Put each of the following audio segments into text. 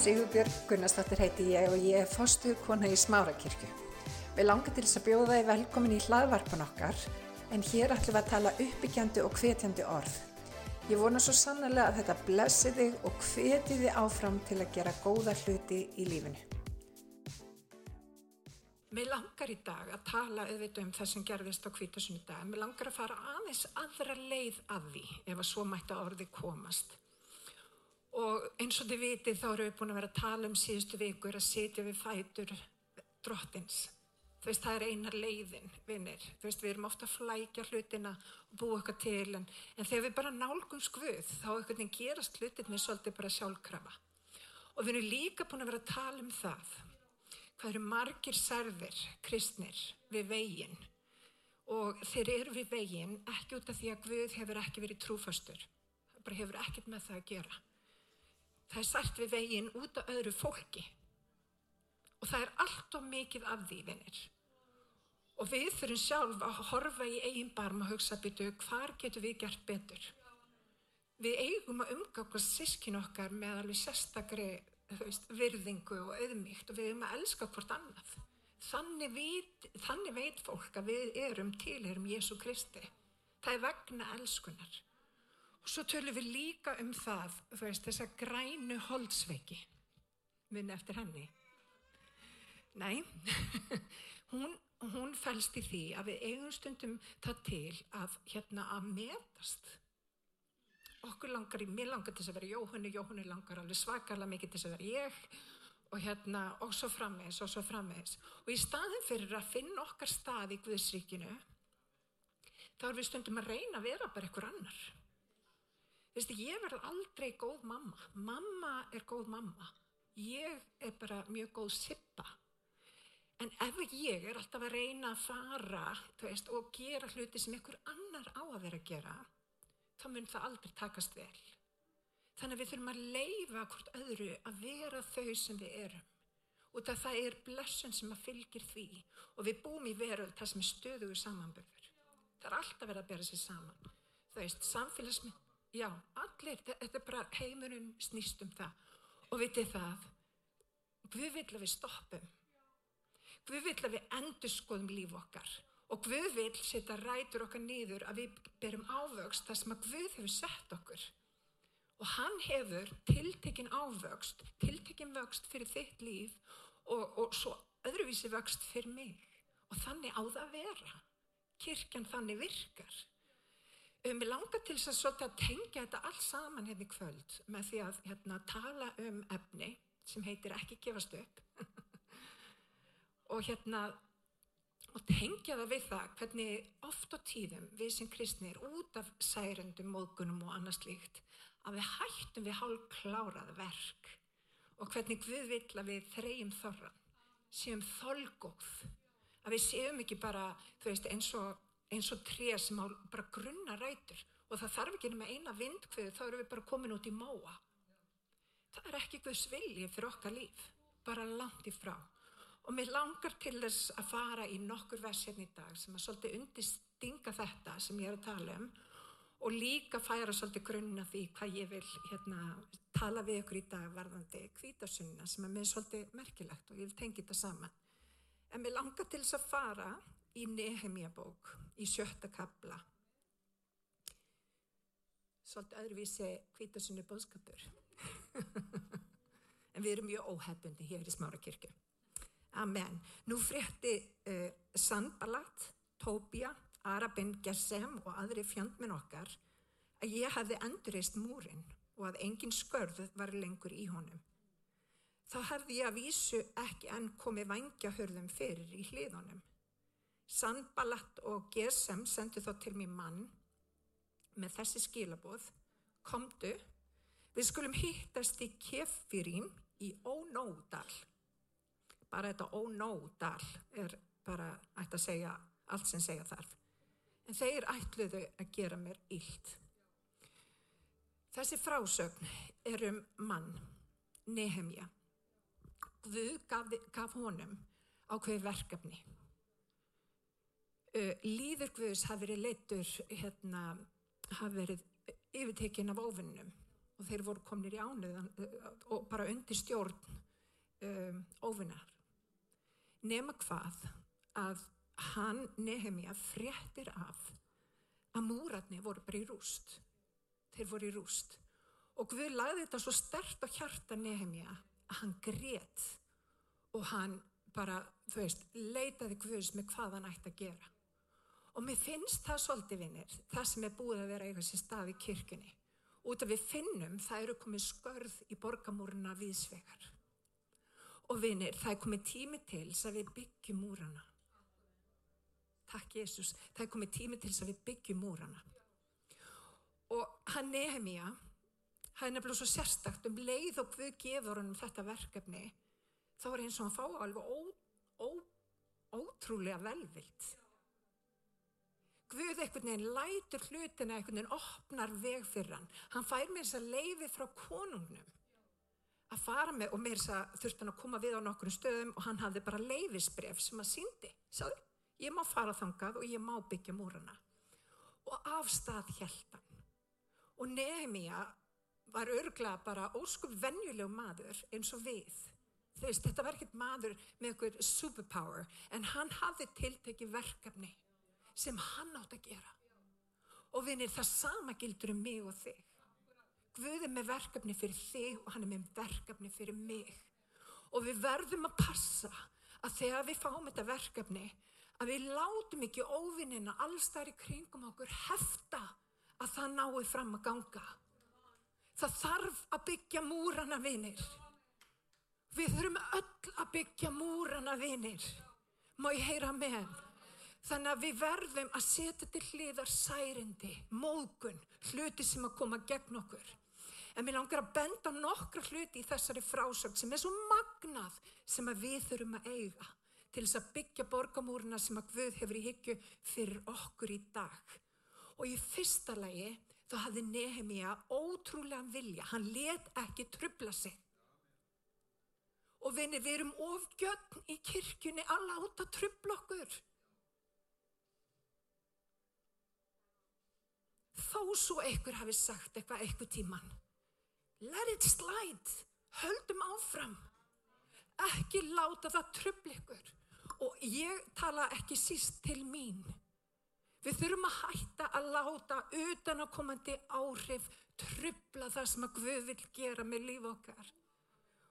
Sigurbjörg Gunnarsdóttir heiti ég og ég er fostu kona í Smárakirkju. Við langar til þess að bjóða þið velkomin í hlaðvarpan okkar en hér ætlum við að tala uppbyggjandi og hvetjandi orð. Ég vona svo sannlega að þetta blessi þig og hveti þið áfram til að gera góða hluti í lífinu. Mér langar í dag að tala auðvitað um það sem gerðist á kvítasunni dag. Mér langar að fara aðeins aðra leið að því ef að svo mætti að orði komast. Og eins og þið vitið þá erum við búin að vera að tala um síðustu vikur að setja við fætur drottins. Þú veist, það er einar leiðin, vinnir. Þú veist, við erum ofta að flækja hlutina og búa okkar til, en, en þegar við bara nálgum skvuð, þá einhvern veginn gerast hlutinni svolítið bara sjálfkrafa. Og við erum líka búin að vera að tala um það, hvað eru margir serfir, kristnir, við veginn. Og þeir eru við veginn ekki út af því að Guð hefur ekki verið trúfastur. Það bara hefur ekkert með það að gera. Það er sært við veginn út af öðru fólki. Og það er allt of mikið af því, vinnir. Og við þurfum sjálf að horfa í eigin barm og hugsa byrju, hvar getur við gert betur? Við eigum að umgangast sískin okkar með alveg sérstakri veist, virðingu og auðmíkt og við eigum að elska hvort annað. Þannig, veit, þannig veit fólk að við erum tilherum Jésu Kristi. Það er vegna elskunar. Og svo tölum við líka um það, veist, þessa grænu holdsveiki. Minn eftir henni. Nei, hún, hún fælst í því að við eigum stundum það til að hérna að metast. Okkur langar í, mér langar til þess að vera Jóhannu, Jóhannu langar alveg svakarlega mikið til þess að vera ég og hérna og svo framvegs og svo framvegs. Og í staðin fyrir að finna okkar stað í Guðsríkinu, þá er við stundum að reyna að vera bara einhver annar. Þú veist, ég verð aldrei góð mamma. Mamma er góð mamma. Ég er bara mjög góð sippa. En ef ég er alltaf að reyna að fara veist, og gera hluti sem einhver annar á að vera að gera, þá mun það aldrei takast vel. Þannig að við þurfum að leifa hvort öðru að vera þau sem við erum. Og það er blessun sem að fylgir því og við búum í veru það sem er stöðugur samanbörður. Það er alltaf verið að bera sér saman. Það veist, samfélagsmynd, já, allir, þetta er bara heimurinn snýst um það. Og vitið það, Guð vil að við stoppum. Guð vil að við endur skoðum líf okkar. Og Guð vil setja rætur okkar niður að við berum ávöxt það sem að Guð hefur sett okkur. Og hann hefur tiltekin ávöxt, tiltekin vöxt fyrir þitt líf og, og svo öðruvísi vöxt fyrir mig. Og þannig á það að vera. Kirkjan þannig virkar. Um, ég langar til þess að, að tengja þetta alls saman hérna í kvöld með því að hérna, tala um efni sem heitir ekki gefast upp. Og hérna og tengja það við það hvernig oft á tíðum við sem kristnir út af særendum, móðgunum og annars líkt að við hættum við hálf klárað verk og hvernig Guð vill að við þrejum þorran séum þolgóð. Að við séum ekki bara veist, eins og, og tré sem á bara grunna rætur. Og það þarf ekki með eina vindkvöðu þá erum við bara komin út í móa. Það er ekki Guðs vilji fyrir okkar líf bara langt í frá. Og mér langar til þess að fara í nokkur vers hérna í dag sem að svolítið undistinga þetta sem ég er að tala um og líka færa svolítið grunna því hvað ég vil hérna, tala við ykkur í dag varðandi kvítasunna sem er mér svolítið merkilegt og ég vil tengja þetta saman. En mér langar til þess að fara í Nehemja bók í sjötta kabla. Svolítið öðruvísi kvítasunni bóðskapur. en við erum mjög óhefbundi hér í Smárakirkju. Amen. Nú frétti uh, Sanballat, Tóbia, Arabin Gersem og aðri fjandminn okkar að ég hafði endurist múrin og að engin skörð var lengur í honum. Þá hafði ég að vísu ekki enn komið vangjahörðum fyrir í hliðunum. Sanballat og Gersem sendu þá til mér mann með þessi skilaboð. Komdu, við skulum hittast í Kefirím í Ónódal bara þetta ónódal er bara ætti að segja allt sem segja þarf. En þeir ætluðu að gera mér illt. Þessi frásögn er um mann, Nehemja. Guð gaf, gaf honum ákveði verkefni. Líður Guðs hafi verið leittur, hérna, hafi verið yfirtekinn af ofinnum og þeir voru komnir í ánuðan og bara undir stjórn um, óvinnar. Nema hvað að hann Nehemja fréttir af að múratni voru bara í rúst. Þeir voru í rúst. Og Guð lagði þetta svo stert á hjarta Nehemja að hann grétt og hann bara, þú veist, leitaði Guðs með hvað hann ætti að gera. Og mér finnst það svolítið vinnir, það sem er búið að vera eitthvað sem stað í kirkunni. Út af við finnum það eru komið skörð í borgamúruna viðsvegar. Og vinnir, það er komið tími til þess að við byggjum múrana. Takk Jésús, það er komið tími til þess að við byggjum múrana. Og hann Nehemia, það er nefnilega svo sérstakt um leið og Guð gefur hann þetta verkefni, þá er eins og hann fá alveg ó, ó, ótrúlega velvilt. Guð einhvern veginn lætur hlutina einhvern veginn opnar veg fyrir hann. Hann fær mér þess að leiði frá konungnum að fara með og mér þess að þurfti hann að koma við á nokkrum stöðum og hann hafði bara leiðisbref sem að síndi. Sáðu, ég má fara þangað og ég má byggja múrana. Og afstað hjælt hann. Og Nehemia var örgla bara óskup venjuleg maður eins og við. Veist, þetta var ekkert maður með einhver superpower en hann hafði tiltekið verkefni sem hann átt að gera. Og vinir það sama gildur um mig og þig. Guð er með verkefni fyrir þig og hann er með verkefni fyrir mig. Og við verðum að passa að þegar við fáum þetta verkefni að við látum ekki óvinnina alls þar í kringum okkur hefta að það nái fram að ganga. Það þarf að byggja múrana vinir. Við þurfum öll að byggja múrana vinir. Má ég heyra með? Þannig að við verðum að setja til hliðar særindi, mógun, hluti sem að koma gegn okkur. En mér langar að benda nokkra hluti í þessari frásögn sem er svo magnað sem að við þurfum að eiga til þess að byggja borgamúruna sem að Guð hefur í higgju fyrir okkur í dag. Og í fyrsta lagi þá hafði Nehemia ótrúlega vilja, hann let ekki trubla sig. Og vinni, við erum ofgjötn í kirkjunni að láta trubla okkur. Þó svo einhver hafi sagt eitthvað eitthvað tíman. Let it slide, höldum áfram, ekki láta það tröfli ykkur og ég tala ekki síst til mín. Við þurfum að hætta að láta utan að komandi áhrif tröfla það sem að Guð vil gera með líf okkar.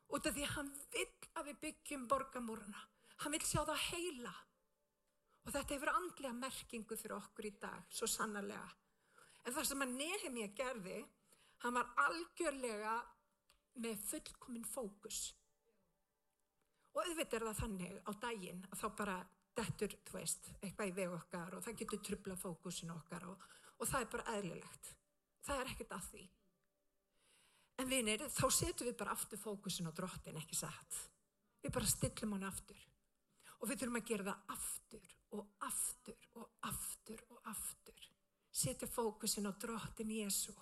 Út af því hann vil að við byggjum borgamúruna, hann vil sjá það heila og þetta hefur andlega merkingu fyrir okkur í dag, svo sannarlega. En það sem að Nehemia gerði, hann var algjörlega með fullkominn fókus. Og auðvitað er það þannig á daginn að þá bara dettur, þú veist, eitthvað í veg okkar og það getur trubla fókusin okkar og, og það er bara eðlilegt. Það er ekkert að því. En vinir, þá setjum við bara aftur fókusin á drottin, ekki satt. Við bara stillum hann aftur. Og við þurfum að gera það aftur og aftur og aftur og aftur setja fókusin á drottin Jésu.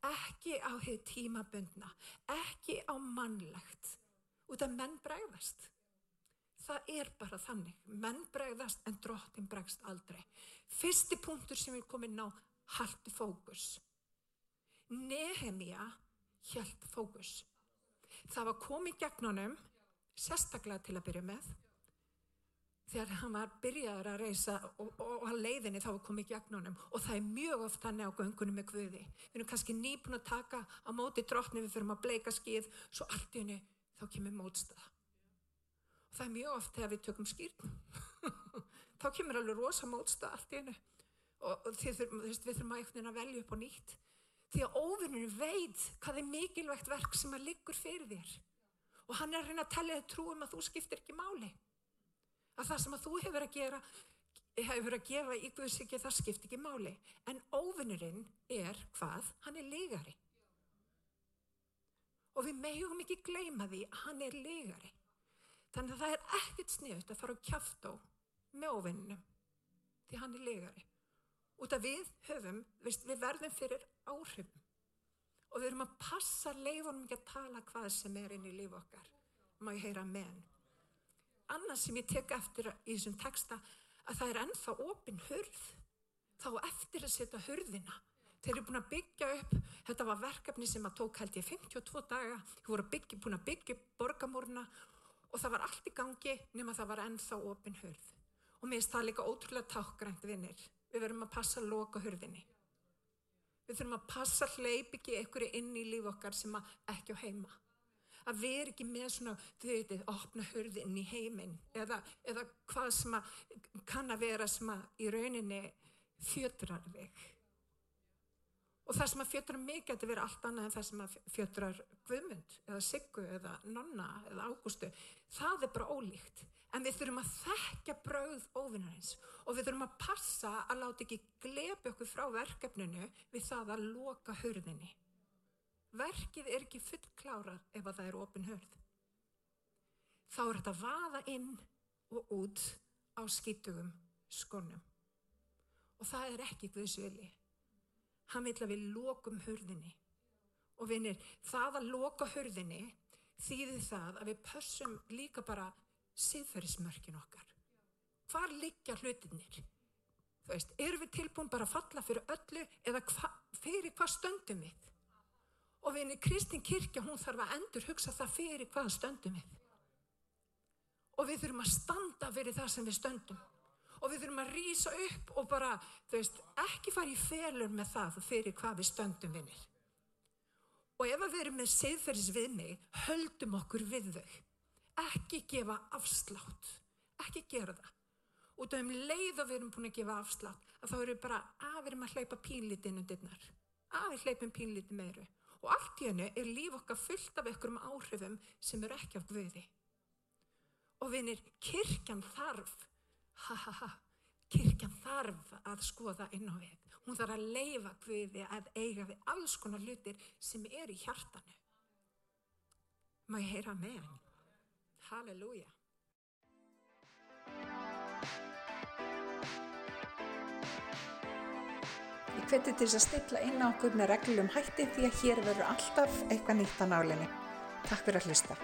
Ekki á heið tímabundna, ekki á mannlegt, út af menn bregðast. Það er bara þannig, menn bregðast en drottin bregst aldrei. Fyrsti punktur sem við komum inn á, haldi fókus. Nehemia held fókus. Það var komið gegn honum, sérstaklega til að byrja með, þegar hann var byrjaður að reysa og, og, og leiðinni þá var komið gegn honum og það er mjög oft þannig á göngunum með Guði. Við erum kannski nýpun að taka á móti drottni við fyrir að bleika skið svo allt í henni þá kemur mótstaða. Og það er mjög oft þegar við tökum skýrn. þá kemur alveg rosa mótstaða allt í henni og, og þurfum, við þurfum að eitthvað velja upp á nýtt. Því að óvinninu veit hvað er mikilvægt verk sem að liggur fyrir þér. Og hann er að reyna að tellja þig trúum að þú skiptir ekki máli að það sem að þú hefur að gera hefur að gefa í Guðsíki það skipt ekki máli. En óvinnurinn er hvað? Hann er legari og við megum ekki gleyma því að hann er legari þannig að það er ekkert sniðut að fara á kjáftó með óvinnunum því hann er legari út af við höfum, veist, við verðum fyrir áhrifum. Og við erum að passa leifunum ekki að tala hvað sem er inn í líf okkar. Má ég heyra menn annað sem ég tek eftir í þessum texta að það er ennþá opin hurð þá eftir að setja hurðina Þeir eru búin að byggja upp, þetta var verkefni sem að tók held ég 52 daga, þeir voru byggja, búin að byggja upp borgamúruna og það var allt í gangi nema það var ennþá opin hurð. Og mér finnst það líka ótrúlega tákgrænt vinnir. Við verðum að passa að loka hurðinni. Við þurfum að passa hleyp ekki einhverju inn í líf okkar sem ekki á heima. Að erum ekki með svona, þau veitir, opna hurðin í heiminn eða, eða hvað sem að kann að vera sem að í rauninni fjötrar þig. Og það sem að fjötrar mig getur verið allt annað en það sem að fjötrar Guðmund eða Siggu eða Nonna eða Ágústu. Það er bara ólíkt. En við þurfum að þekka brauð óvinnarins og við þurfum að passa að láta ekki glepi okkur frá verkefninu við það að loka hörðinni. Verkið er ekki fullklárað ef að það er ofin hörð. Þá er þetta að vaða inn og út á skýtugum skonum. Og það er ekki Guðsvili. Hann vil að við lokum hurðinni. Og vinir, það að loka hurðinni þýðir það að við pössum líka bara siðferðismörkin okkar. Hvar liggja hlutinir? Þú veist, eru við tilbúin bara að falla fyrir öllu eða hva, fyrir hvað stöndum við? Og vinir, Kristín Kirkja, hún þarf að endur hugsa það fyrir hvað stöndum við. Og við þurfum að standa fyrir það sem við stöndum og við þurfum að rýsa upp og bara, þú veist, ekki fara í felur með það fyrir hvað við stöndum vinnir. Og ef við erum með siðferðis við mig, höldum okkur við þau. Ekki gefa afslátt. Ekki gera það. Út af um leið að við erum búin að gefa afslátt, að þá við bara að við erum að hleypa pínlítið innundirnar. Að við hleypum pínlítið meiru. Og allt í hennu er líf okkar fullt af einhverjum áhrifum sem eru ekki á guði. Og vinir, kirkjan þarf ha ha ha, kirkjan þarf að skoða inn á við. Hún þarf að leifa Guði að eiga við alls konar hlutir sem er í hjartanu. Má ég heyra með hann? Halleluja. Ég hveti til að stilla inn á okkur með reglum hætti því að hér verður alltaf eitthvað nýtt á nálinni. Takk fyrir að hlusta.